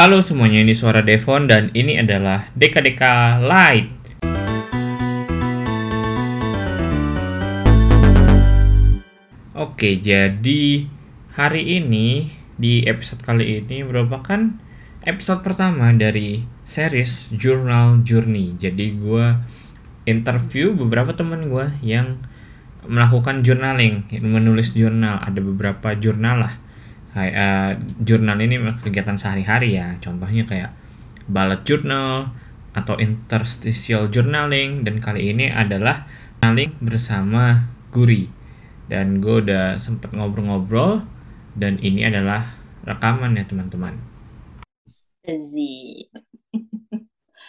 Halo semuanya, ini suara Devon dan ini adalah Deka Light. Oke, jadi hari ini di episode kali ini merupakan episode pertama dari series Journal Journey. Jadi gue interview beberapa teman gue yang melakukan journaling, menulis jurnal. Ada beberapa jurnal lah. Kayak uh, jurnal ini kegiatan sehari-hari ya. Contohnya kayak bullet journal atau interstitial journaling dan kali ini adalah journaling bersama Guri. Dan gue udah sempet ngobrol-ngobrol dan ini adalah rekaman ya teman-teman.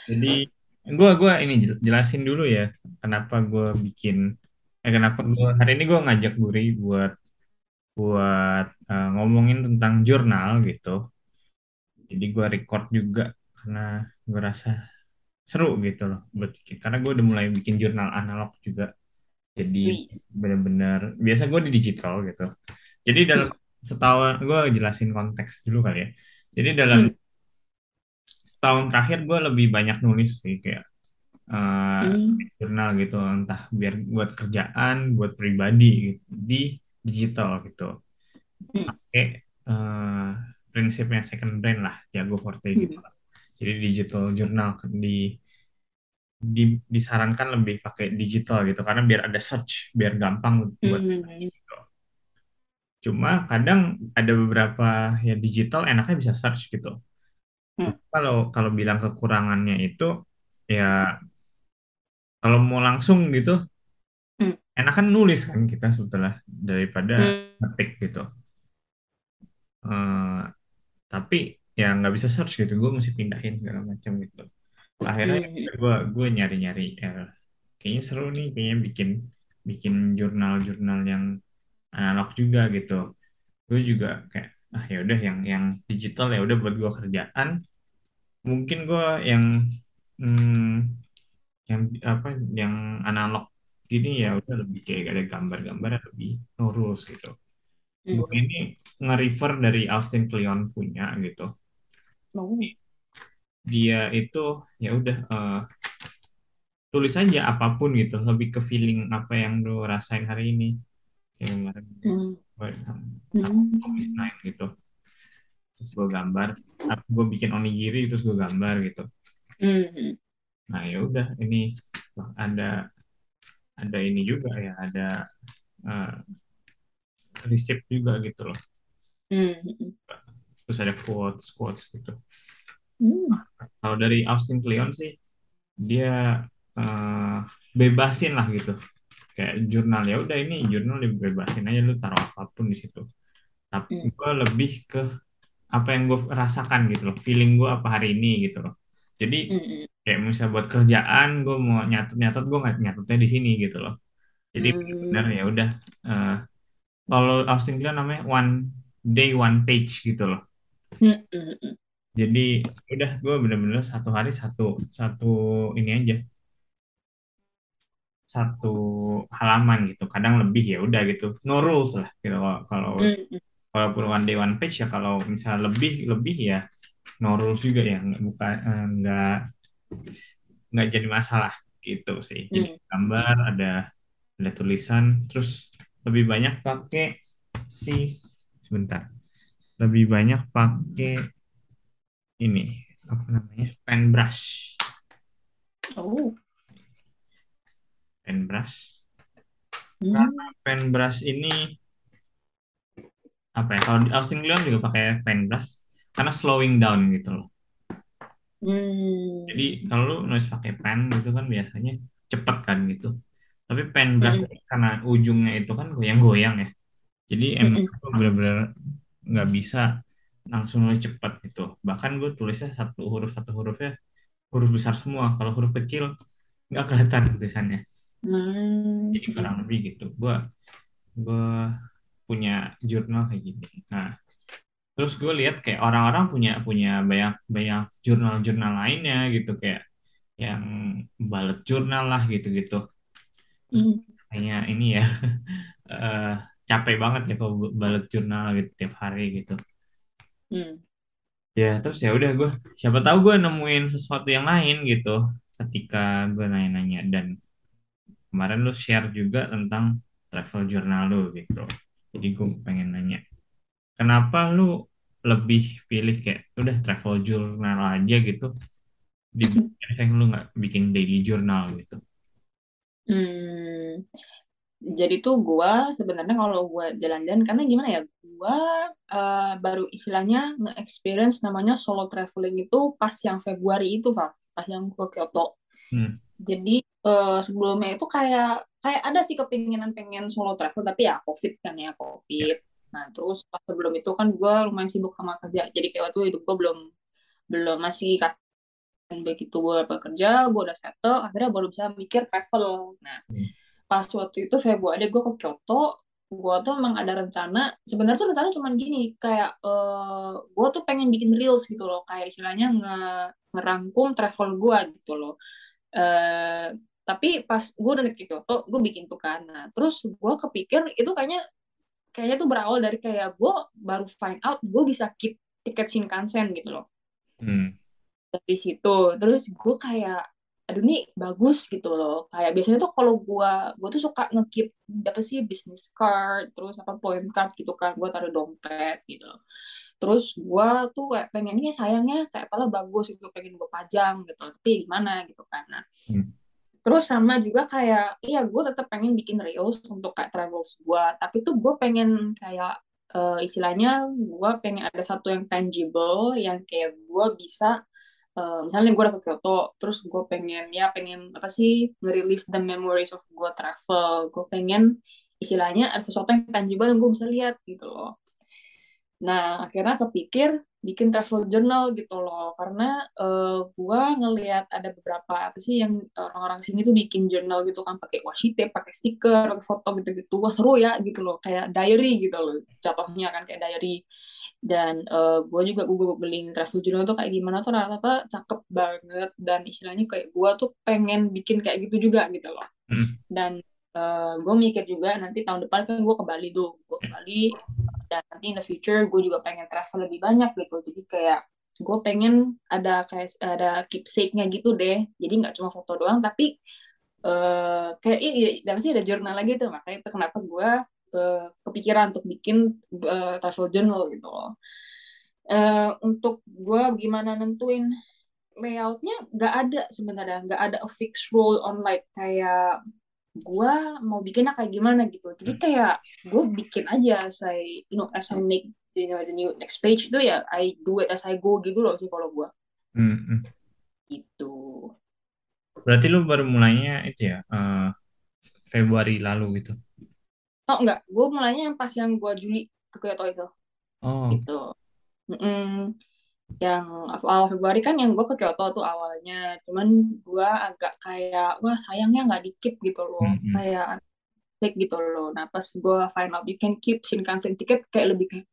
Jadi gue gua ini jelasin dulu ya kenapa gue bikin eh kenapa gua hari ini gue ngajak Guri buat buat uh, ngomongin tentang jurnal gitu. Jadi gue record juga karena gue rasa seru gitu loh buat bikin. Karena gue udah mulai bikin jurnal analog juga. Jadi bener-bener biasa gue di digital gitu. Jadi dalam Hmm. setahun gue jelasin konteks dulu kali ya. Jadi dalam Hmm. setahun terakhir gue lebih banyak nulis sih kayak eh, Hmm. jurnal gitu entah biar buat kerjaan buat pribadi gitu, di digital gitu. Pakai eh, prinsipnya second brain lah Jago Forte gitu Hmm. jadi digital jurnal di, di- disarankan lebih pakai digital gitu karena biar ada search biar gampang buat Hmm. gitu. cuma kadang ada beberapa ya digital enaknya bisa search gitu Hmm. kalau kalau bilang kekurangannya itu ya kalau mau langsung gitu Hmm. enakan nulis kan kita sebetulnya daripada Hmm. ngetik gitu Eh, tapi ya nggak bisa search gitu. Gue mesti pindahin segala macam gitu. Akhirnya gue gue nyari nyari kayaknya seru nih kayaknya bikin bikin jurnal-jurnal yang analog juga gitu. Gue juga kayak ah ya udah yang yang digital ya udah buat gue kerjaan. Mungkin gue yang hmm, yang apa yang analog gini ya udah lebih kayak ada gambar-gambar lebih rules gitu gue Hmm. ini nge-refer dari Austin Kleon punya gitu Oh. dia itu ya udah eh, tulis aja apa pun gitu lebih ke feeling apa yang lu rasain hari ini kayak kemarin Hmm. gue Hmm. night gitu terus gue gambar gue bikin onigiri terus gue gambar gitu Hmm. nah ya udah ini ada ada ini juga ya ada eh, resep juga gitu loh Hmm. terus ada quotes quotes gitu Hmm. kalau dari Austin Kleon sih dia eh, bebasin lah gitu kayak jurnal ya udah ini jurnal dibebasin aja lu taruh apa pun di situ tapi Hmm. gue lebih ke apa yang gue rasakan gitu loh feeling gue apa hari ini gitu loh jadi Hmm. kayak misalnya buat kerjaan gue mau nyatet nyatet gue nggak nyatutnya di sini gitu loh jadi benar Hmm. ya udah eh, kalau Austin Kleon namanya one day one page gitu loh. Jadi udah gue bener-bener satu hari satu satu ini aja. Satu halaman gitu. Kadang lebih ya udah gitu. No rules lah gitu kalau kalau Hmm. walaupun one day one page ya kalau misalnya lebih lebih ya no rules juga ya. Nggak bukan eh, nggak nggak jadi masalah gitu sih. Jadi Hmm. gambar ada ada tulisan terus lebih banyak pakai si sebentar. Lebih banyak pakai ini. Apa namanya? Pen brush. Oh. pen brush. Hmm. pen brush ini apa ya? Kalau di Austin Kleon juga pakai pen brush karena slowing down gitu loh. Hmm. jadi kalau lu nulis pakai pen gitu kan biasanya cepet kan gitu tapi pen Hmm. ini karena ujungnya itu kan goyang-goyang ya. Jadi emang gue bener-bener nggak bisa langsung nulis cepet gitu. Bahkan gue tulisnya satu huruf satu hurufnya huruf besar semua. Kalau huruf kecil nggak kelihatan tulisannya. Hmm. jadi kurang lebih gitu. Gue gue punya jurnal kayak gini. Nah terus gue lihat kayak orang-orang punya punya banyak banyak jurnal-jurnal lainnya gitu. Kayak yang bullet jurnal lah gitu-gitu Hmm. kayaknya ini ya eh, capek banget ya kalau bullet jurnal gitu tiap hari gitu Hmm. ya terus ya udah gue siapa tahu gue nemuin sesuatu yang lain gitu ketika gue nanya-nanya dan kemarin lu share juga tentang travel journal lu gitu jadi gue pengen nanya kenapa lu lebih pilih kayak udah travel journal aja gitu dibanding lu nggak bikin daily journal gitu Hmm, jadi tuh gua sebenarnya kalau gua jalan-jalan karena gimana ya, gua eh, baru istilahnya nge-experience namanya solo traveling itu pas yang Februari itu, Pak. Pas yang ke Kyoto. hmm. Jadi eh, sebelumnya itu kayak kayak ada sih kepinginan pengen solo travel tapi ya COVID kan ya, ya COVID. Nah, terus pas sebelum itu kan gua lumayan sibuk sama kerja. Jadi kayak waktu hidup gua belum belum masih begitu gue bekerja, gue udah settle, akhirnya baru bisa mikir travel. Nah, Hmm. pas waktu itu Februari gue ke Kyoto, gue tuh emang ada rencana, sebenarnya tuh rencana cuma gini, kayak uh, gue tuh pengen bikin reels gitu loh, kayak istilahnya nge ngerangkum travel gue gitu loh. Uh, tapi pas gue udah ke Kyoto, gue bikin tuh kan. Nah, terus gue kepikir itu kayaknya kayaknya tuh berawal dari kayak gue baru find out gue bisa keep tiket Shinkansen gitu loh Hmm. Dari situ. Terus gue kayak aduh nih bagus gitu loh. Kayak biasanya tuh kalau gue gue tuh suka ngekip apa sih business card terus apa point card gitu kan gue taruh dompet gitu. Terus gue tuh kayak pengennya sayangnya kayak pala bagus gitu pengen gue pajang gitu. Tapi gimana gitu kan. Nah Hmm. terus sama juga kayak iya gue tetap pengen bikin reels untuk kayak travels gue tapi tuh gue pengen kayak uh, istilahnya gue pengen ada satu yang tangible yang kayak gue bisa uh, misalnya gue udah ke Kyoto terus gue pengen ya pengen apa sih nge-relive the memories of gue travel. Gue pengen istilahnya ada sesuatu yang tangible yang gue bisa lihat gitu loh nah akhirnya kepikir bikin travel journal gitu loh. Karena uh, gue ngelihat ada beberapa apa sih yang orang-orang sini tuh bikin journal gitu kan pakai washi tape pakai stiker pakai foto gitu-gitu. Wah seru ya gitu loh. Kayak diary gitu loh jatuhnya kan kayak diary. Dan uh, gue juga gue googling travel journal tuh kayak gimana tuh rata-rata cakep banget. Dan istilahnya kayak gue tuh pengen bikin kayak gitu juga gitu loh. Hmm. dan uh, gue mikir juga nanti tahun depan kan gue ke Bali tuh. Gue ke Bali dan nanti in the future gue juga pengen travel lebih banyak gitu. Jadi kayak gue pengen ada kayak ada keepsake-nya gitu deh. Jadi nggak cuma foto doang tapi uh, kayak ini apa sih ada jurnal lagi tuh. Makanya itu kenapa gue uh, kepikiran untuk bikin uh, travel journal gitu loh. Uh, untuk gue gimana nentuin layoutnya nggak ada sebenarnya. Nggak ada a fixed rule online kayak gue mau bikinnya kayak gimana gitu jadi kayak gue bikin aja saya you know as I make you know, the new next page itu ya I do it as I go gitu loh sih kalau gue Hmm. hmm. gitu Berarti lu baru mulainya itu ya eh, Februari lalu gitu. oh enggak gue mulainya yang pas yang gue Juli ke Kyoto itu Oh, gitu Mm-mm. Yang awal Februari kan yang gue ke Kyoto tuh awalnya. Cuman gue agak kayak wah sayangnya nggak dikip gitu loh. Hmm, hmm. kayak take gitu loh. Nah pas gue find out you can keep Shinkansen ticket kayak lebih kayak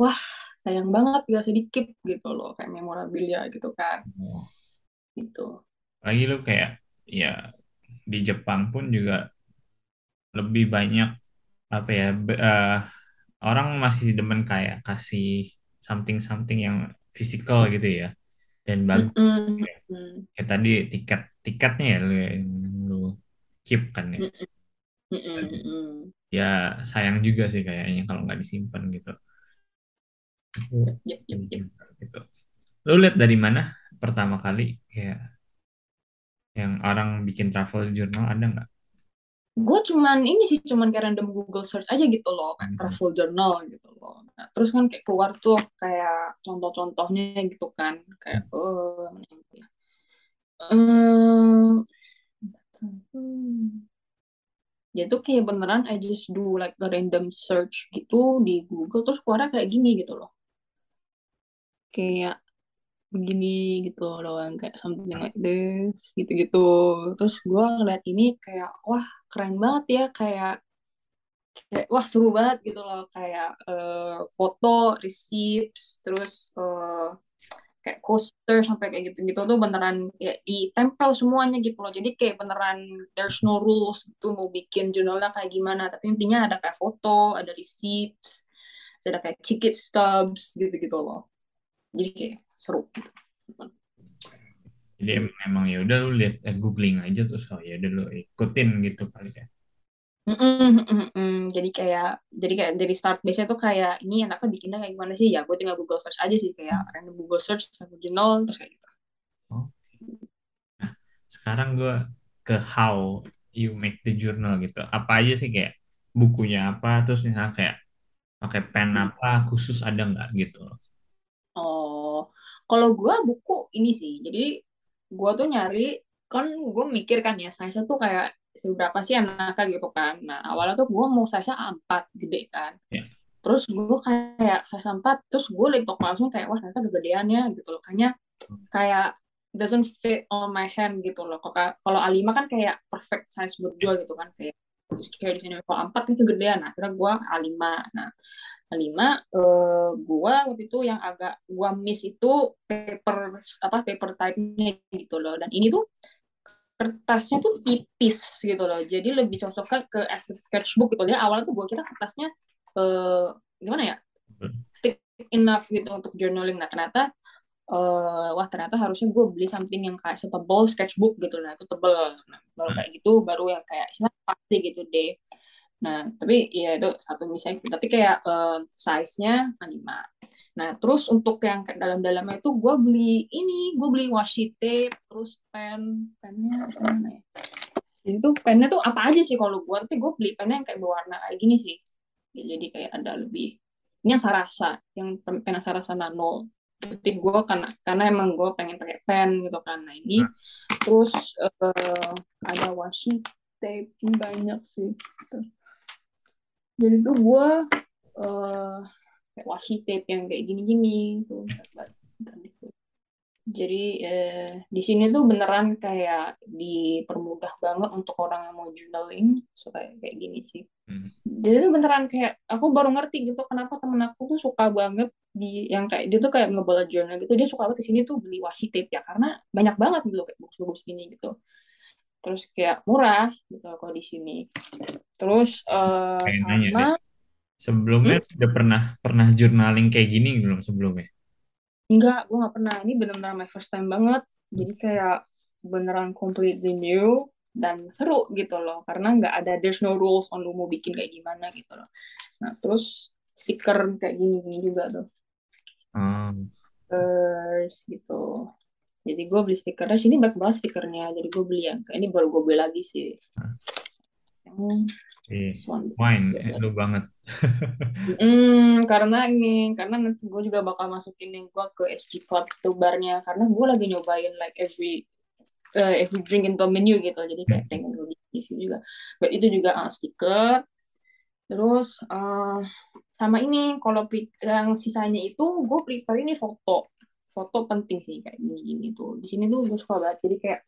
wah sayang banget gak usah dikip gitu loh. Kayak memorabilia gitu kan. Oh. gitu. Lagi lu kayak ya di Jepang pun juga lebih banyak apa ya be- eh, orang masih demen kayak kasih something-something yang physical gitu ya dan bagus. Mm-mm. Ya, Kayak tadi tiket tiketnya ya lu, lu keep kan ya. Dan Mm-mm. ya sayang juga sih kayaknya kalau nggak disimpan gitu. Yep, yep, yep. gitu. Lu lihat dari mana pertama kali kayak yang orang bikin travel journal ada nggak? Gue cuman ini sih cuman kayak random Google search aja gitu loh kayak Hmm. travel journal gitu loh nah, terus kan kayak keluar tuh kayak contoh-contohnya gitu kan kayak oh mana yang itu ya hmm. itu kayak beneran I just do like a random search gitu di Google terus keluarnya kayak gini gitu loh kayak begini gitu loh yang kayak something like this gitu-gitu. Terus gue ngeliat ini kayak wah keren banget ya kayak kayak wah seru banget gitu loh. Kayak eh, foto receipts terus eh, kayak coaster sampai kayak gitu-gitu tuh beneran ya ditempel semuanya gitu loh. Jadi kayak beneran there's no rules gitu mau bikin jurnalnya kayak gimana. Tapi intinya ada kayak foto ada receipts ada kayak ticket stubs gitu-gitu loh. Jadi kayak seru gitu. Jadi em- emang ya udah lu lihat eh, googling aja terus oh ya udah lu ikutin gitu kali ya. Mm-mm, mm-mm, mm. Jadi kayak jadi kayak dari start base tuh kayak ini anaknya bikinnya kayak gimana sih ya gue tinggal Google search aja sih kayak random Google search jurnal terus kayak gitu. Oh. Nah, sekarang gue ke how you make the journal gitu. Apa aja sih kayak bukunya apa terus misalnya kayak pakai pen apa khusus ada nggak gitu. Oh, kalau gue buku ini sih. Jadi gue tuh nyari kan gue mikir kan ya size tuh kayak seberapa sih anaknya gitu kan. Nah awalnya tuh gue mau size A4 gede kan. Ya. Terus gue kayak size 4 terus gue toko langsung kayak wah ternyata kegedeannya gitu loh. Kayaknya kayak doesn't fit on my hand gitu loh. Kalau kalau A5 kan kayak perfect size buat gue gitu kan kayak kayak di sini kalau A4 kan kegedean. Nah, akhirnya gue A5. Nah, A5 eh, gua waktu itu yang agak gua miss itu paper apa paper type-nya gitu loh. Dan ini tuh kertasnya tuh tipis gitu loh. Jadi lebih cocok ke as a sketchbook gitu. Jadi awalnya tuh gua kira kertasnya eh, gimana ya? Thick enough gitu untuk journaling. Nah ternyata eh, wah ternyata harusnya gue beli something yang kayak setebal sketchbook gitu nah itu tebel nah, baru kayak gitu baru yang kayak pasti gitu deh Nah, tapi ya itu satu misalnya, tapi kayak uh, size-nya 5. Nah, terus untuk yang ke dalam-dalamnya itu gue beli ini, gue beli washi tape, terus pen, pennya mana ya? Itu pennya tuh apa aja sih kalau gue, tapi gue beli pennya yang kayak berwarna kayak gini sih. Ya, jadi kayak ada lebih, ini yang Sarasa, yang pen Sarasa Nano. Tapi gue karena karena emang gue pengen pakai pen gitu kan. Nah ini, terus uh, ada washi tape banyak sih jadi tuh gue uh, kayak washi tape yang kayak gini-gini tuh jadi eh, di sini tuh beneran kayak dipermudah banget untuk orang yang mau journaling so kayak gini sih. Hmm. jadi tuh beneran kayak aku baru ngerti gitu kenapa temen aku tuh suka banget di yang kayak dia tuh kayak ngebawa journal gitu dia suka banget di sini tuh beli washi tape ya karena banyak banget gitu kayak buku-buku gini gitu. Terus kayak murah gitu kalau di sini. Terus uh, sama sebelumnya hmm? udah pernah pernah journaling kayak gini belum sebelumnya enggak gue nggak pernah. Ini benar-benar my first time banget. Jadi kayak beneran completely new dan seru gitu loh. Karena nggak ada there's no rules on lu mau bikin kayak gimana gitu loh. Nah terus stiker kayak gini-gini juga tuh. Hmm. terus gitu. Jadi gue beli stikernya. Sini banyak banget stikernya. Jadi gue beli yang ini baru gue beli lagi sih yang iya. wine eh, lu banget hmm, karena ini karena nanti gue juga bakal masukin yang gue ke SG Club itu barnya karena gue lagi nyobain like every uh, every drink into menu gitu jadi kayak hmm. pengen gue bikin juga but itu juga uh, stiker terus uh, sama ini kalau yang sisanya itu gue prefer ini foto foto penting sih kayak gini-gini tuh. Di sini tuh gue suka banget. Jadi kayak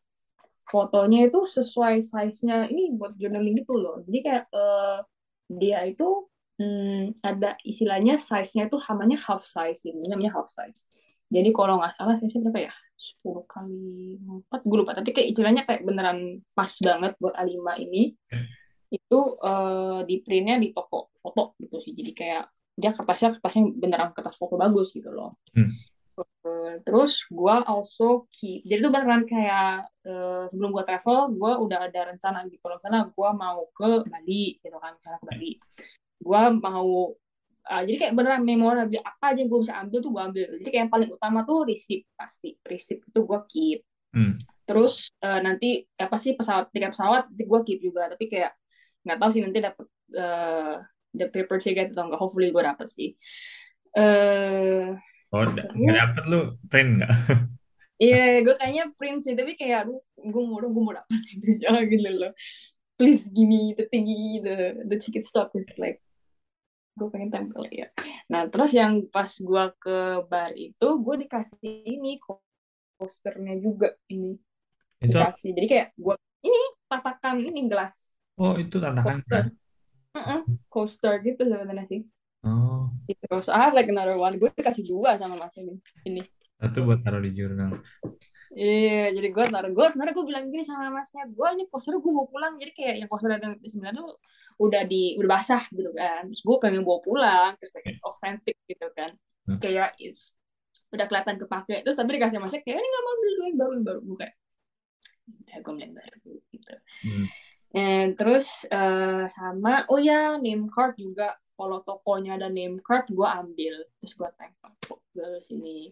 fotonya itu sesuai size-nya. Ini buat journaling gitu loh. Jadi kayak uh, dia itu hmm, ada istilahnya size-nya itu namanya half size ini namanya half size. Jadi kalau nggak salah size berapa ya? 10 kali 4 gue lupa tapi kayak istilahnya kayak beneran pas banget buat A5 ini itu uh, di printnya di toko foto gitu sih jadi kayak dia kertasnya kertasnya beneran kertas foto bagus gitu loh hmm terus gue also keep jadi itu beneran kayak uh, sebelum gue travel gue udah ada rencana gitu loh. Karena gue mau ke Bali gitu kan misalnya ke Bali. Gue mau uh, jadi kayak beneran memori apa aja yang gue bisa ambil tuh gue ambil. Jadi kayak yang paling utama tuh receipt pasti. Receipt itu gue keep. Hmm. terus uh, nanti apa sih pesawat tiket pesawat gue keep juga. Tapi kayak nggak tahu sih nanti dapet uh, the paper ticket atau enggak hopefully gue dapet sih. Uh, Oh, nggak dapet lu print nggak? Iya, yeah, gue kayaknya print sih, tapi kayak aduh, gue mau gue mau dapet itu jangan gitu loh. Please give me the thingy, the the ticket stop is like gue pengen tempel ya. Nah terus yang pas gue ke bar itu gue dikasih ini posternya juga ini itu dikasih. Jadi kayak gue ini tatakan ini gelas. Oh itu tatakan gelas. Uh -uh, coaster gitu sebenarnya sih. Oh. Gitu. So I have like another one. Gue dikasih dua sama mas ini. Ini. Satu buat taruh di jurnal. Iya, jadi gue taruh. Gue sebenarnya gue bilang gini sama masnya, gue ini poster gue mau pulang. Jadi kayak yang poster yang sebenarnya tuh udah di udah basah gitu kan. Terus gue pengen bawa pulang, terus like it's authentic gitu kan. Hmm. Kayak it's udah kelihatan kepake terus tapi dikasih masnya kayak ini nggak mau beli yang baru yang baru gue kayak ya gue beli yang baru gitu Hmm. And terus eh, sama oh ya name card juga kalau tokonya ada name card gue ambil. Terus gue tempel ke sini.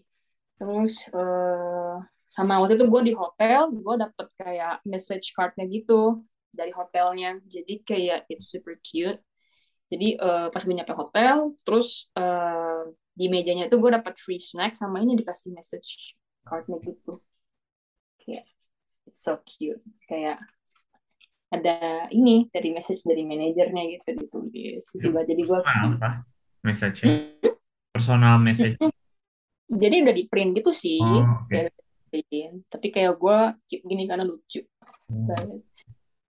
Terus eh, sama waktu itu gue di hotel gue dapet kayak message cardnya gitu dari hotelnya. Jadi kayak it's super cute. Jadi eh, pas gue nyampe hotel terus eh, di mejanya itu gue dapet free snack sama ini dikasih message cardnya gitu. Kayak it's so cute. Kayak ada ini dari message dari manajernya gitu ditulis. Juga jadi gue apa message personal message. Jadi udah di print gitu sih. Oh kayak print. tapi kayak gue keep gini karena lucu. Hmm. banget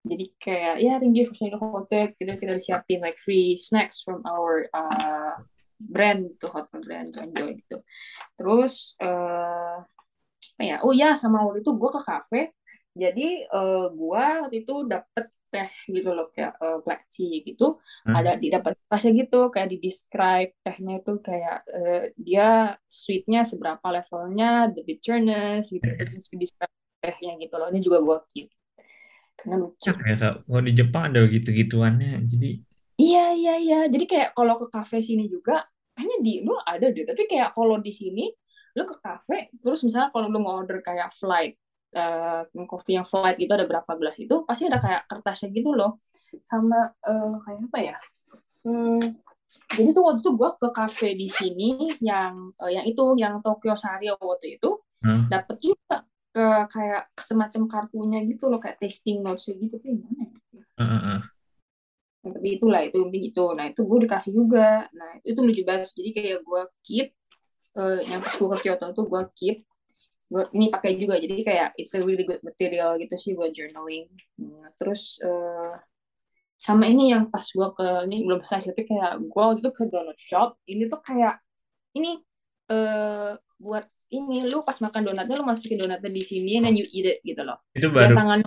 jadi kayak ya thank you for sharing the hotel kita kita disiapin like free snacks from our uh, brand to hotel brand to enjoy gitu. Terus eh apa ya? Oh ya sama waktu itu gue ke kafe jadi eh gue waktu itu dapet teh gitu loh kayak eh, black tea gitu. Hah? ada di dapat tasnya gitu kayak di describe tehnya itu kayak eh, dia sweetnya seberapa levelnya the bitterness gitu terus di describe tehnya gitu loh. Ini juga gue keep karena lucu. Ya, kayak kalau di Jepang ada gitu-gituannya jadi iya iya iya. Jadi kayak kalau ke kafe sini juga kayaknya di lu ada deh. Tapi kayak kalau di sini lu ke kafe terus misalnya kalau lu mau order kayak flight eh kopi yang flight itu ada berapa gelas itu pasti ada kayak kertasnya gitu loh sama eh, kayak apa ya Hmm, jadi tuh waktu itu gue ke kafe di sini yang eh, yang itu yang Tokyo Sari waktu itu Hah? dapet juga ke kayak semacam kartunya gitu loh kayak tasting notes gitu tapi mana ya? Heeh, heeh. Nah, tapi itulah itu intinya gitu nah itu gue dikasih juga nah itu lucu banget jadi kayak gue keep eh, yang pas gue ke Kyoto tuh gue keep ini pakai juga jadi kayak it's a really good material gitu sih buat journaling. Nah, terus eh, sama ini yang pas gue ke ini belum selesai tapi kayak gue waktu itu ke donut shop ini tuh kayak ini eh buat ini lu pas makan donatnya lu masukin donatnya di sini and then you eat it gitu loh. Itu baru. Tangan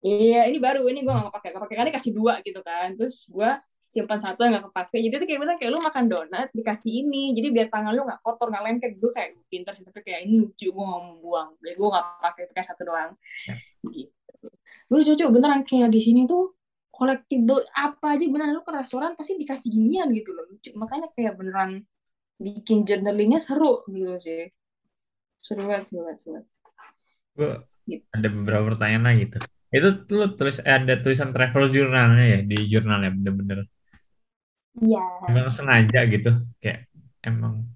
iya ini baru ini gue gak kepake kepake kali kasih dua gitu kan. Terus gue simpan satu yang gak kepake. Jadi tuh kayak kayak lu makan donat dikasih ini. Jadi biar tangan lu gak kotor gak lengket. Gue kayak pinter sih tapi kayak ini lucu gue gak mau buang. Jadi gue gak pakai pakai satu doang. Ya. gitu. Lu lucu. Beneran kayak di sini tuh collectible apa aja. Beneran lu ke restoran pasti dikasih ginian gitu loh. Lucu. Makanya kayak beneran bikin journalingnya seru gitu sih. Seru banget seru banget seru banget. Gue Gitu. ada beberapa pertanyaan lagi tuh. Itu tuh lu tulis ada tulisan travel jurnalnya ya di jurnalnya bener-bener iya. Emang sengaja gitu kayak emang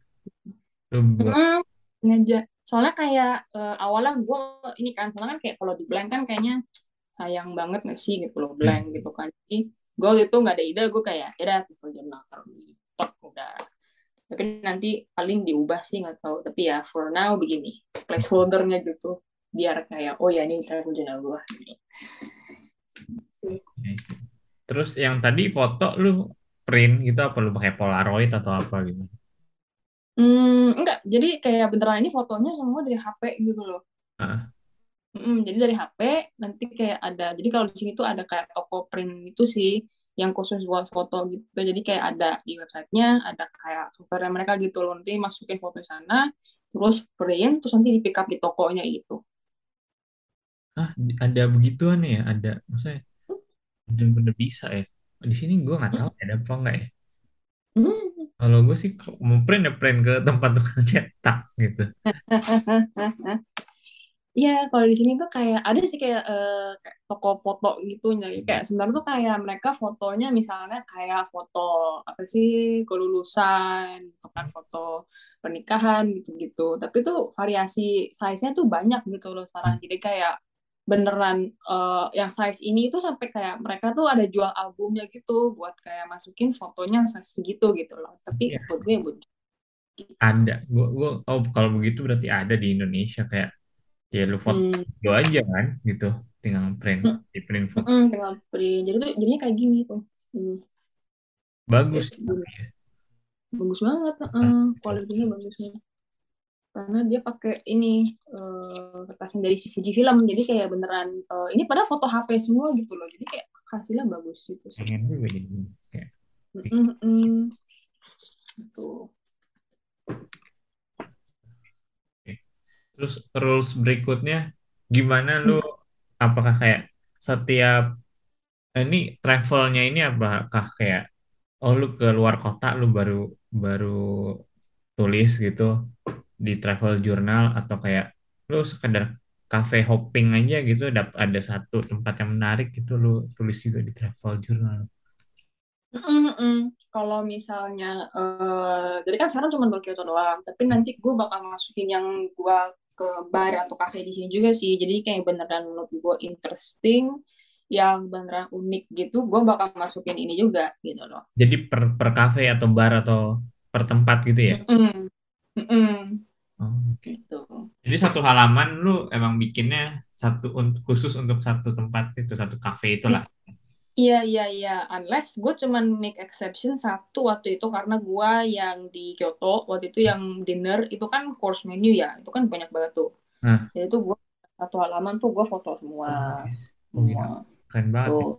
lu buat Mm, ngajak soalnya kayak eh, awalnya gue ini kan soalnya kan kayak kalau di blank kan kayaknya sayang banget nggak sih gitu loh blank gitu kan. Jadi gue itu nggak ada ide gue kayak ya udah people journal taruh di top udah. Tapi nanti paling diubah sih nggak tahu. Tapi ya for now begini placeholdernya gitu. Biar kayak oh ya ini travel journal gue terus yang tadi foto lu print gitu apa lu pakai Polaroid atau apa gitu? Hmm, enggak. Jadi kayak beneran ini fotonya semua dari HP gitu loh. Heeh. Mm, jadi dari HP nanti kayak ada jadi kalau di sini tuh ada kayak toko print itu sih yang khusus buat foto gitu. Jadi kayak ada di websitenya ada kayak software mereka gitu loh. Nanti masukin foto di sana terus print terus nanti di pick up di tokonya gitu. Ah ada begituan ya? Ada maksudnya? Bener-bener bisa ya di sini gue nggak tahu ada apa enggak ya kalau gue sih mau print ya print ke tempat tukang cetak gitu Iya, kalau di sini tuh kayak ada sih kayak, eh, kayak toko foto gitu, jadi kayak sebenarnya tuh kayak mereka fotonya misalnya kayak foto apa sih kelulusan, atau kan foto pernikahan gitu-gitu. Tapi tuh variasi size-nya tuh banyak gitu loh sekarang. Jadi kayak beneran eh, yang size ini tuh sampai kayak mereka tuh ada jual albumnya gitu buat kayak masukin fotonya size segitu gitu loh. Tapi Iya. buat gue buat ada gue gue oh kalau begitu berarti ada di Indonesia kayak ya lu foto hmm, aja kan gitu tinggal print Hmm. di print foto mm-mm, tinggal print. Jadi tuh jadinya kayak gini tuh. Hmm. bagus bagus banget Ah, heeh. kualitinya bagus banget karena dia pakai ini eh, kertasnya dari si Fujifilm jadi kayak beneran eh, ini pada foto HP semua gitu loh jadi kayak hasilnya bagus gitu sih pengen juga jadi. Gitu. Terus rules berikutnya gimana lu apakah kayak setiap eh, ini travelnya ini apakah kayak oh lu ke luar kota lu baru baru tulis gitu di travel journal atau kayak lu sekedar cafe hopping aja gitu dapat ada satu tempat yang menarik gitu lu tulis juga di travel journal. Mm-mm. Kalau misalnya, eh jadi kan sekarang cuma Kyoto doang, tapi nanti gue bakal masukin yang gue ke bar atau kafe di sini juga sih. Jadi kayak beneran menurut gue interesting, yang beneran unik gitu, gue bakal masukin ini juga gitu loh. Jadi per per cafe atau bar atau per tempat gitu ya. Mm-mm. Mm-mm. Oh, oke. Gitu. Jadi satu halaman lu emang bikinnya satu khusus untuk satu tempat itu, satu cafe itulah. Iya, iya, iya. Unless gue cuman make exception satu waktu itu karena gue yang di Kyoto, waktu itu yang dinner, itu kan course menu ya. Itu kan banyak banget tuh. Nah, Jadi tuh gue satu halaman tuh gue foto semua. oh iya, Semua. keren banget ya. Tuh.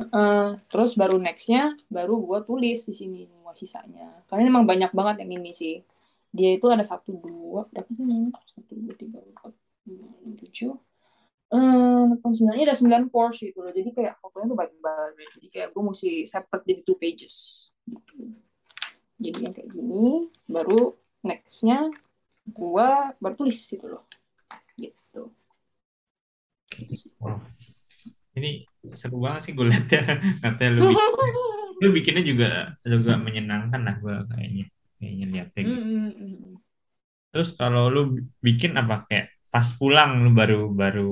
Eh, terus baru nextnya, baru gue tulis di sini semua sisanya. Karena emang banyak banget yang ini sih. Dia itu ada satu, dua, berapa sih? Satu, dua, tiga, empat, lima, tujuh, delapan ini ada sembilan course gitu loh jadi kayak fotonya tuh banyak banget jadi kayak gue mesti separate jadi two pages gitu. jadi yang kayak gini baru nextnya gue baru tulis gitu loh gitu. Wow. Ini seru banget sih gue lihat ya. Katanya lu bikin, lu bikinnya juga juga menyenangkan lah gue kayaknya. Kayaknya lihatnya gitu. Terus kalau lu bikin apa kayak pas pulang lu baru baru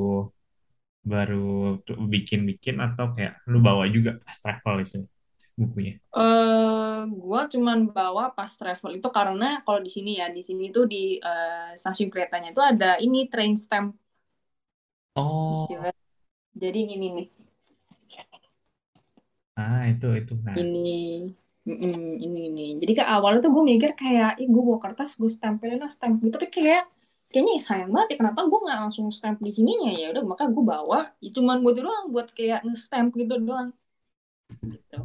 baru tuh bikin-bikin atau kayak lu bawa juga pas travel itu bukunya. Eh, gue cuman bawa pas travel itu karena kalau di sini ya di sini tuh di eh, stasiun keretanya itu ada ini train stamp Oh, jadi ini nih ah itu itu nah. ini ini ini. Jadi ke awalnya tuh gue mikir kayak ih gue bawa kertas gue stempelin lah stamp. Gitu tapi kayak kayaknya sayang banget ya kenapa gue nggak langsung stamp di sininya? Ya udah maka gue bawa. Ya cuman buat doang buat kayak nge-stamp gitu doang. Gitu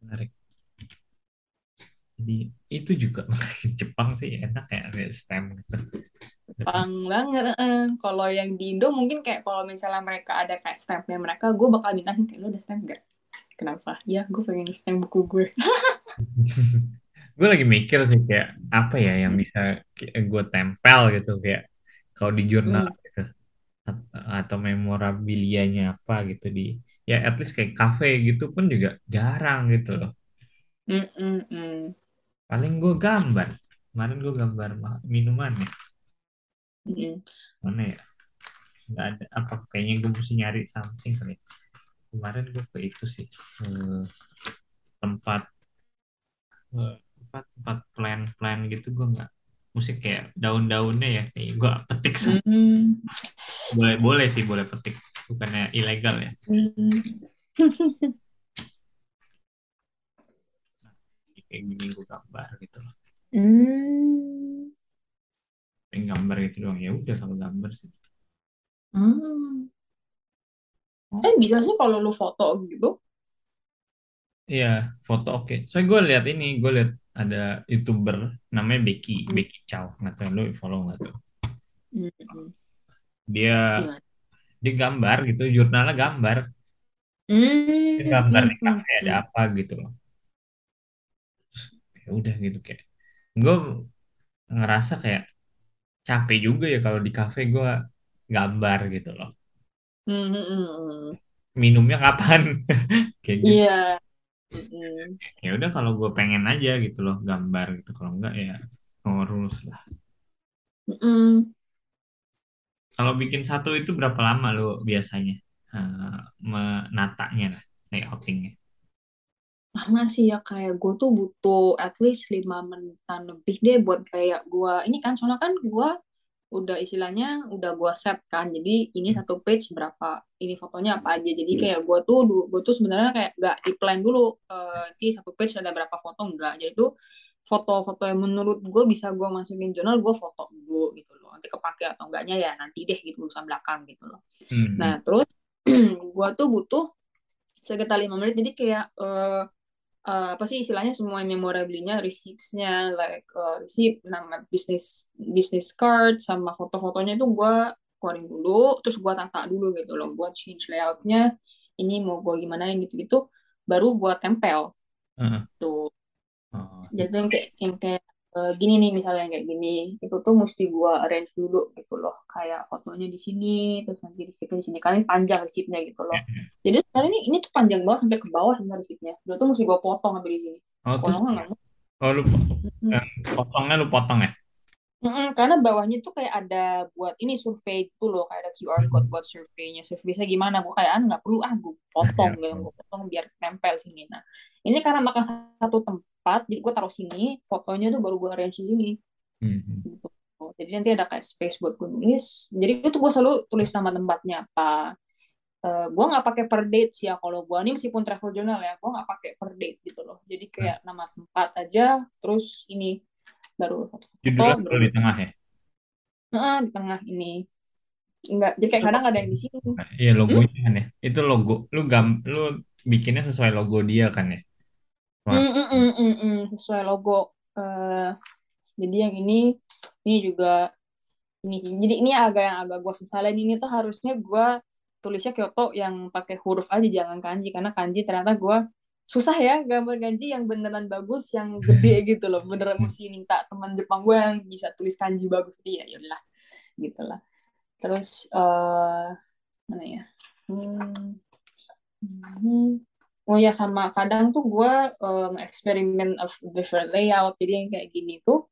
Menarik. Jadi itu juga Jepang sih enak kayak ada stamp gitu. Jepang banget eh. kalau yang di Indo mungkin kayak kalau misalnya mereka ada kayak stampnya mereka gue bakal minta sih kayak lo ada stamp gak kenapa ya gue pengen stamp buku gue gue lagi mikir sih kayak apa ya yang bisa gue tempel gitu kayak kalau di jurnal Hmm. gitu atau memorabilianya apa gitu di ya at least kayak kafe gitu pun juga jarang gitu loh Mm-mm-mm. Paling gue gambar. Kemarin gue gambar ma- minuman ya. Mm-mm. mana ya? Nggak ada. Apa? Kayaknya gue mesti nyari something kali ya. kemarin gue ke itu sih eh, tempat eh, tempat tempat plan plan gitu gue nggak. Mesti kayak daun-daunnya ya kayak gue petik Mm. boleh boleh sih boleh petik. Bukannya ilegal ya. Mm. kayak gini gue gambar gitu loh Hmm. pengen gambar gitu doang ya udah kalau gambar sih Hmm. Eh bisa sih kalau lu foto gitu. iya foto oke so gue lihat ini gue lihat ada youtuber namanya Becky Becky Chow nggak tahu lu follow nggak tuh Hmm. dia dia gambar gitu jurnalnya gambar dia Hmm. gambar di Hmm. kafe ada Hmm. apa gitu loh ya udah gitu kayak gue ngerasa kayak capek juga ya kalau di kafe gue gambar gitu loh Hmm. Hmm. Hmm. minumnya kapan kayak gitu Iya. Hmm. ya udah kalau gue pengen aja gitu loh gambar gitu kalau enggak ya ngurus lah kalau bikin satu itu berapa lama lo biasanya eh, menatanya lah layoutingnya Lama sih ya kayak gue tuh butuh at least lima menitan lebih deh buat kayak gue ini kan soalnya kan gue udah istilahnya udah gue set kan jadi ini satu page berapa ini fotonya apa aja. Jadi kayak gue tuh gue tuh sebenarnya kayak gak di plan dulu eh, nanti satu page ada berapa foto enggak jadi tuh foto-foto yang menurut gue bisa gue masukin jurnal gue foto dulu gitu loh. Nanti kepake atau enggaknya ya nanti deh gitu urusan belakang gitu loh. Hmm. Nah, terus gue tuh butuh sekitar lima menit. Jadi kayak eh, eh, apa sih istilahnya semua memorabilinya, receipts-nya, like uh, receipt, nama bisnis bisnis card, sama foto-fotonya itu gue keluarin dulu, terus gue tata dulu gitu loh, gue change layoutnya, ini mau gue gimana gitu-gitu, baru gue tempel Heeh. tuh. Oh, Jadi tuh yang kayak yang kayak eh, gini nih misalnya kayak gini, itu tuh mesti gua arrange dulu gitu loh, kayak fotonya di sini, terus nanti resipnya di sini, ini panjang resipnya gitu loh. Jadi sebenarnya ini ini tuh panjang banget sampai ke bawah sebenarnya resipnya. Udah tuh mesti gua potong sampai di sini. oh Kalau terus nggak nggak. oh lu Mm. yang potongnya lu potong ya? Mm-mm, karena bawahnya tuh kayak ada buat ini survei gitu loh, kayak ada QR code buat surveinya. Surveinya gimana? Gue kayak ah nggak perlu ah gue potong gitu, gue potong biar nempel sini. Nah ini karena makan satu tempat, jadi gue taruh sini, fotonya tuh baru gue arrange di sini. Hmm. gitu. Jadi nanti ada kayak space buat gue nulis. Jadi itu gue selalu tulis nama tempatnya apa. Eh gue nggak pakai per date sih ya kalau gue ini meskipun travel journal ya, gue nggak pakai per date gitu loh. Jadi kayak nama tempat aja, terus ini baru foto-foto, Judulnya baru perlu di tengah ya? Nah, di tengah ini. Enggak, jadi kayak kadang ada yang di sini. Iya Hmm? logonya kan ya. Itu logo lu gam lu bikinnya sesuai logo dia kan ya? Wah. Mm, mm, mm, mm, mm, sesuai logo. Eh, jadi yang ini, ini juga ini. Jadi ini agak yang agak gue sesalin ini tuh harusnya gue tulisnya Kyoto yang pakai huruf aja jangan kanji karena kanji ternyata gue susah ya gambar kanji yang beneran bagus yang gede gitu loh. Beneran mesti minta teman Jepang gue yang bisa tulis kanji bagus. Dia ya udahlah. Gitu lah. Terus eh mana ya? Hmm, hmm. oh ya sama kadang tuh gue uh, eksperimen of different layout. Jadi yang kayak gini tuh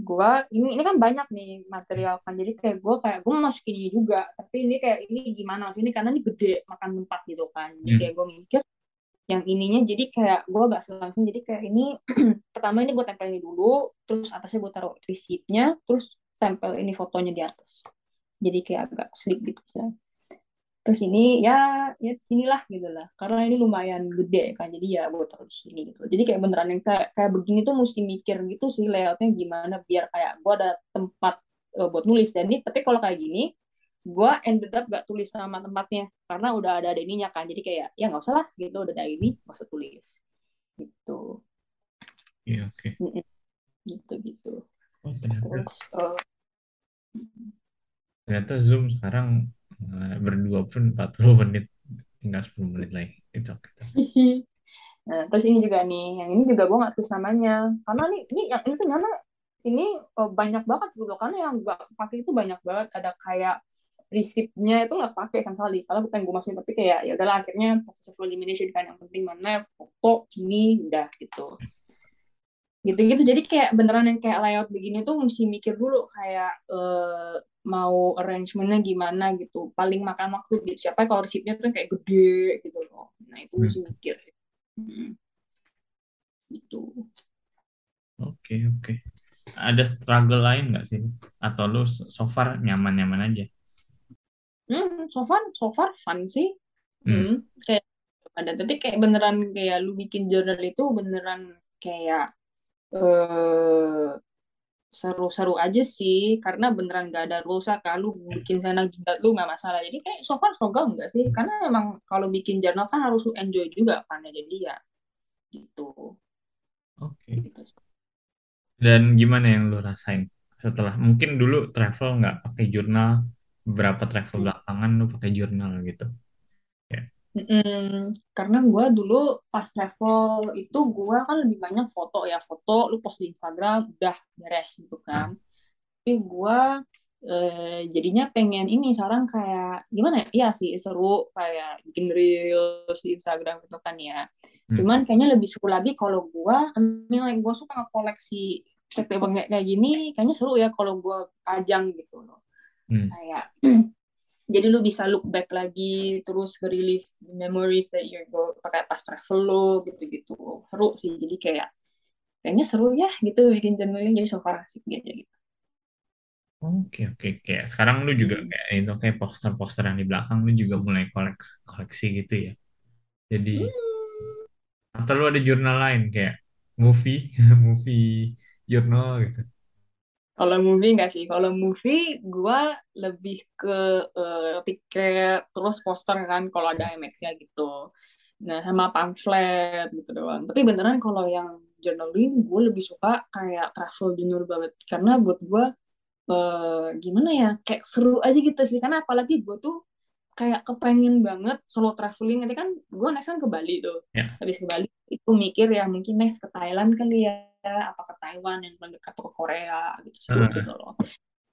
gue ini ini kan banyak nih material kan. Jadi kayak gue kayak gue mau masukin ini juga. Tapi ini kayak ini gimana? Maksudnya karena ini gede makan tempat gitu kan. Jadi Hmm. kayak gue mikir yang ininya jadi kayak gue agak langsung jadi kayak ini pertama ini gue tempel ini dulu terus atasnya gue taruh receipt-nya terus tempel ini fotonya di atas. Jadi kayak agak sleek gitu ya terus ini ya ya sinilah gitu lah. Karena ini lumayan gede kan jadi ya gue taruh di sini gitu. Jadi kayak beneran yang kayak kayak begini tuh mesti mikir gitu sih layoutnya gimana biar kayak gue ada tempat uh, buat nulis. Dan ini tapi kalau kayak gini gue ended up gak tulis nama tempatnya karena udah ada ininya kan jadi kayak ya nggak usah lah gitu udah ada ini gak usah tulis gitu Iya oke. Mm-mm. gitu gitu Oh ternyata terus uh, ternyata Zoom sekarang eh, berdua pun 40 menit tinggal 10 menit lagi. Itu oke. Nah, terus ini juga nih, yang ini juga gue nggak tulis namanya, karena nih, ini yang ini ternyata ini oh, banyak banget gitu, karena yang gue pakai itu banyak banget, ada kayak resipnya itu nggak pakai kan sekali, kalau bukan gue masukin tapi kayak ya udahlah akhirnya proses of elimination kan yang penting mana foto ini udah gitu, gitu-gitu jadi kayak beneran yang kayak layout begini tuh mesti mikir dulu kayak eh, mau arrangementnya gimana gitu, paling makan waktu gitu, siapa kalau resipnya tuh kayak gede gitu loh, nah itu Hmm. mesti mikir. Hmm, gitu. Oke oke. Ada struggle lain nggak sih? Atau lu so far nyaman-nyaman aja? Hmm, so far, so far fun sih. Hmm. Hmm, kayak ada tapi kayak beneran kayak lu bikin journal itu beneran kayak eh seru-seru aja sih karena beneran gak ada rules kan lu bikin sana jidat lu nggak masalah jadi kayak so far so far enggak sih karena emang kalau bikin journal kan harus lu enjoy juga kan ya jadi ya gitu Oke. gitu sih. Dan gimana yang lu rasain setelah mungkin dulu travel nggak pakai jurnal, beberapa travel belakangan lu pakai jurnal gitu. Ya. Mm, karena gue dulu pas travel itu gue kan lebih banyak foto ya foto lu post di Instagram udah beres gitu kan tapi gue eh, jadinya pengen ini sekarang kayak gimana ya iya sih seru kayak bikin reels di Instagram gitu kan ya Hmm. cuman kayaknya lebih seru lagi kalau gue like gue suka nge-koleksi CP kayak kayak gini kayaknya seru ya kalau gue pajang gitu loh Hmm. kayak jadi lu bisa look back lagi terus relive the memories that you go pakai pas travel lo gitu-gitu seru sih jadi kayak kayaknya seru ya gitu bikin journaling jadi so far asik aja gitu Oke oke kayak sekarang lu juga Hmm. kayak itu kayak poster-poster yang di belakang lu juga mulai koleksi koleksi gitu ya. Jadi Hmm. atau lu ada jurnal lain kayak movie, movie jurnal gitu. Kalau movie enggak sih kalau movie gua lebih ke eh, tiket terus poster kan kalau ada IMAX-nya gitu Nah, sama pamflet gitu doang. Tapi beneran kalau yang journaling, gue lebih suka kayak travel journal banget. Karena buat gue, eh, gimana ya, kayak seru aja gitu sih. Karena apalagi gue tuh kayak kepengen banget solo traveling. Nanti kan gue next kan ke Bali tuh. Ya. Habis ke Bali, itu mikir ya mungkin next ke Thailand kali ya. Apa ke Taiwan yang paling dekat atau ke Korea gitu. Seru Heeh. gitu loh.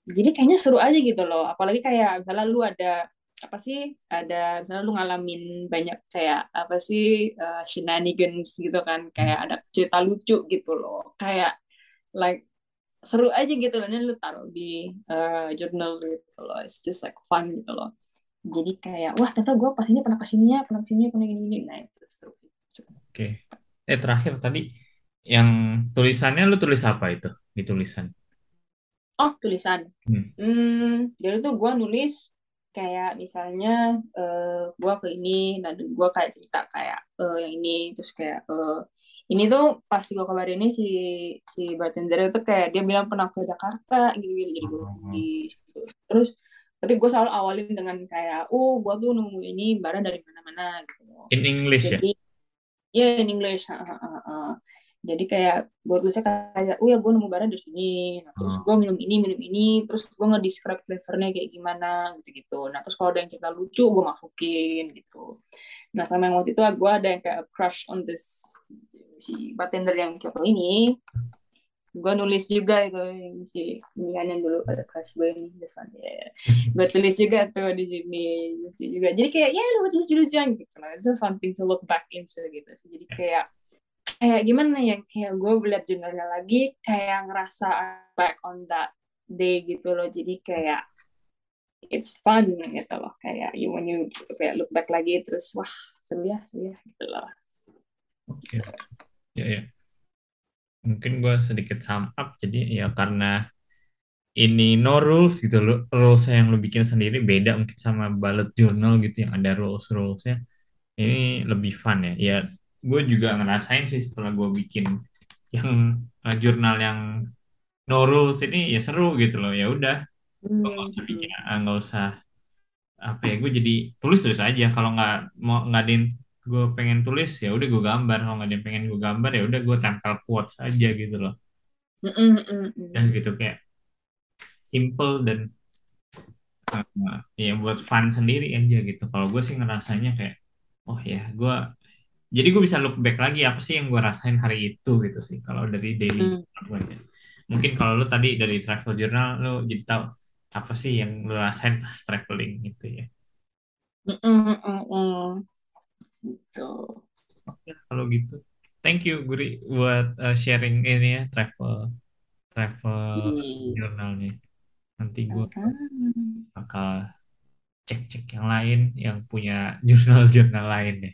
Jadi kayaknya seru aja gitu loh. Apalagi kayak misalnya lu ada apa sih ada misalnya lu ngalamin banyak kayak apa sih uh, shenanigans gitu kan kayak ada cerita lucu gitu loh kayak like seru aja gitu loh dan lu taruh di uh, journal gitu loh it's just like fun gitu loh jadi kayak wah ternyata gue pas ini pernah ke sini pernah ke sini pernah gini gini nah itu seru Oke. Eh terakhir tadi yang tulisannya lu tulis apa itu di tulisan? oh tulisan Hmm. hmm, jadi tuh gue nulis kayak misalnya uh, gue ke ini dan gue kayak cerita kayak uh, yang ini terus kayak uh, ini tuh pas gue kabar ini si si bartender itu kayak dia bilang pernah ke Jakarta gitu gitu jadi gue Oh. di situ. terus tapi gue selalu awalin dengan kayak oh gue tuh nunggu ini barang dari mana-mana gitu In English ya? jadi ya in English ha, ha, ha. Jadi kayak gue tulisnya kayak oh ya gue nemu barang di sini. Nah, terus Oh. gue minum ini minum ini. Terus gue nge-describe flavornya kayak gimana gitu gitu nah terus kalau ada yang cerita lucu gue masukin gitu. Nah sama yang waktu itu gue ada yang kayak crush on this si bartender yang Kyoto ini. Gue nulis juga itu si ini kan yang dulu ada crush gue ini this one ya gue tulis juga tuh di sini lucu juga. Jadi kayak ya lu lucu-lucuan gitu lah. It's a fun thing to look back into gitu sih. Jadi kayak kayak gimana ya kayak gue lihat jurnalnya lagi kayak ngerasa back on that day gitu loh. Jadi kayak it's fun gitu loh. Kayak you when you kayak look back lagi terus wah seru ya gitu loh. Oke. Ya ya. Mungkin gue sedikit sum up. Jadi ya karena ini no rules gitu lo rules yang lo bikin sendiri beda mungkin sama bullet journal gitu yang ada rules rulesnya ini lebih fun ya. Ya gue juga ngerasain sih setelah gue bikin yang uh, jurnal yang no rules ini ya seru gitu loh. Ya udah gue nggak usah bikin uh, nggak usah apa ya gue jadi tulis tulis aja. Kalau nggak mau ngadain gue pengen tulis ya udah gue gambar. Kalau nggak ada yang pengen gue gambar ya udah gue tempel quotes aja gitu loh. Mm, mm, mm, mm. dan gitu kayak simple dan uh, ya buat fun sendiri aja gitu. Kalau gue sih ngerasanya kayak oh ya gue jadi gue bisa look back lagi apa sih yang gue rasain hari itu gitu sih kalau dari daily Hmm. gue ya. mungkin kalau lu tadi dari travel journal lu jadi tahu apa sih yang lu rasain pas traveling gitu ya. Mm, mm, mm, gitu. Oke, kalau gitu. Thank you Guri buat uh, sharing ini ya travel travel Ih, jurnalnya nanti gue bakal cek-cek yang lain yang punya jurnal-jurnal lain ya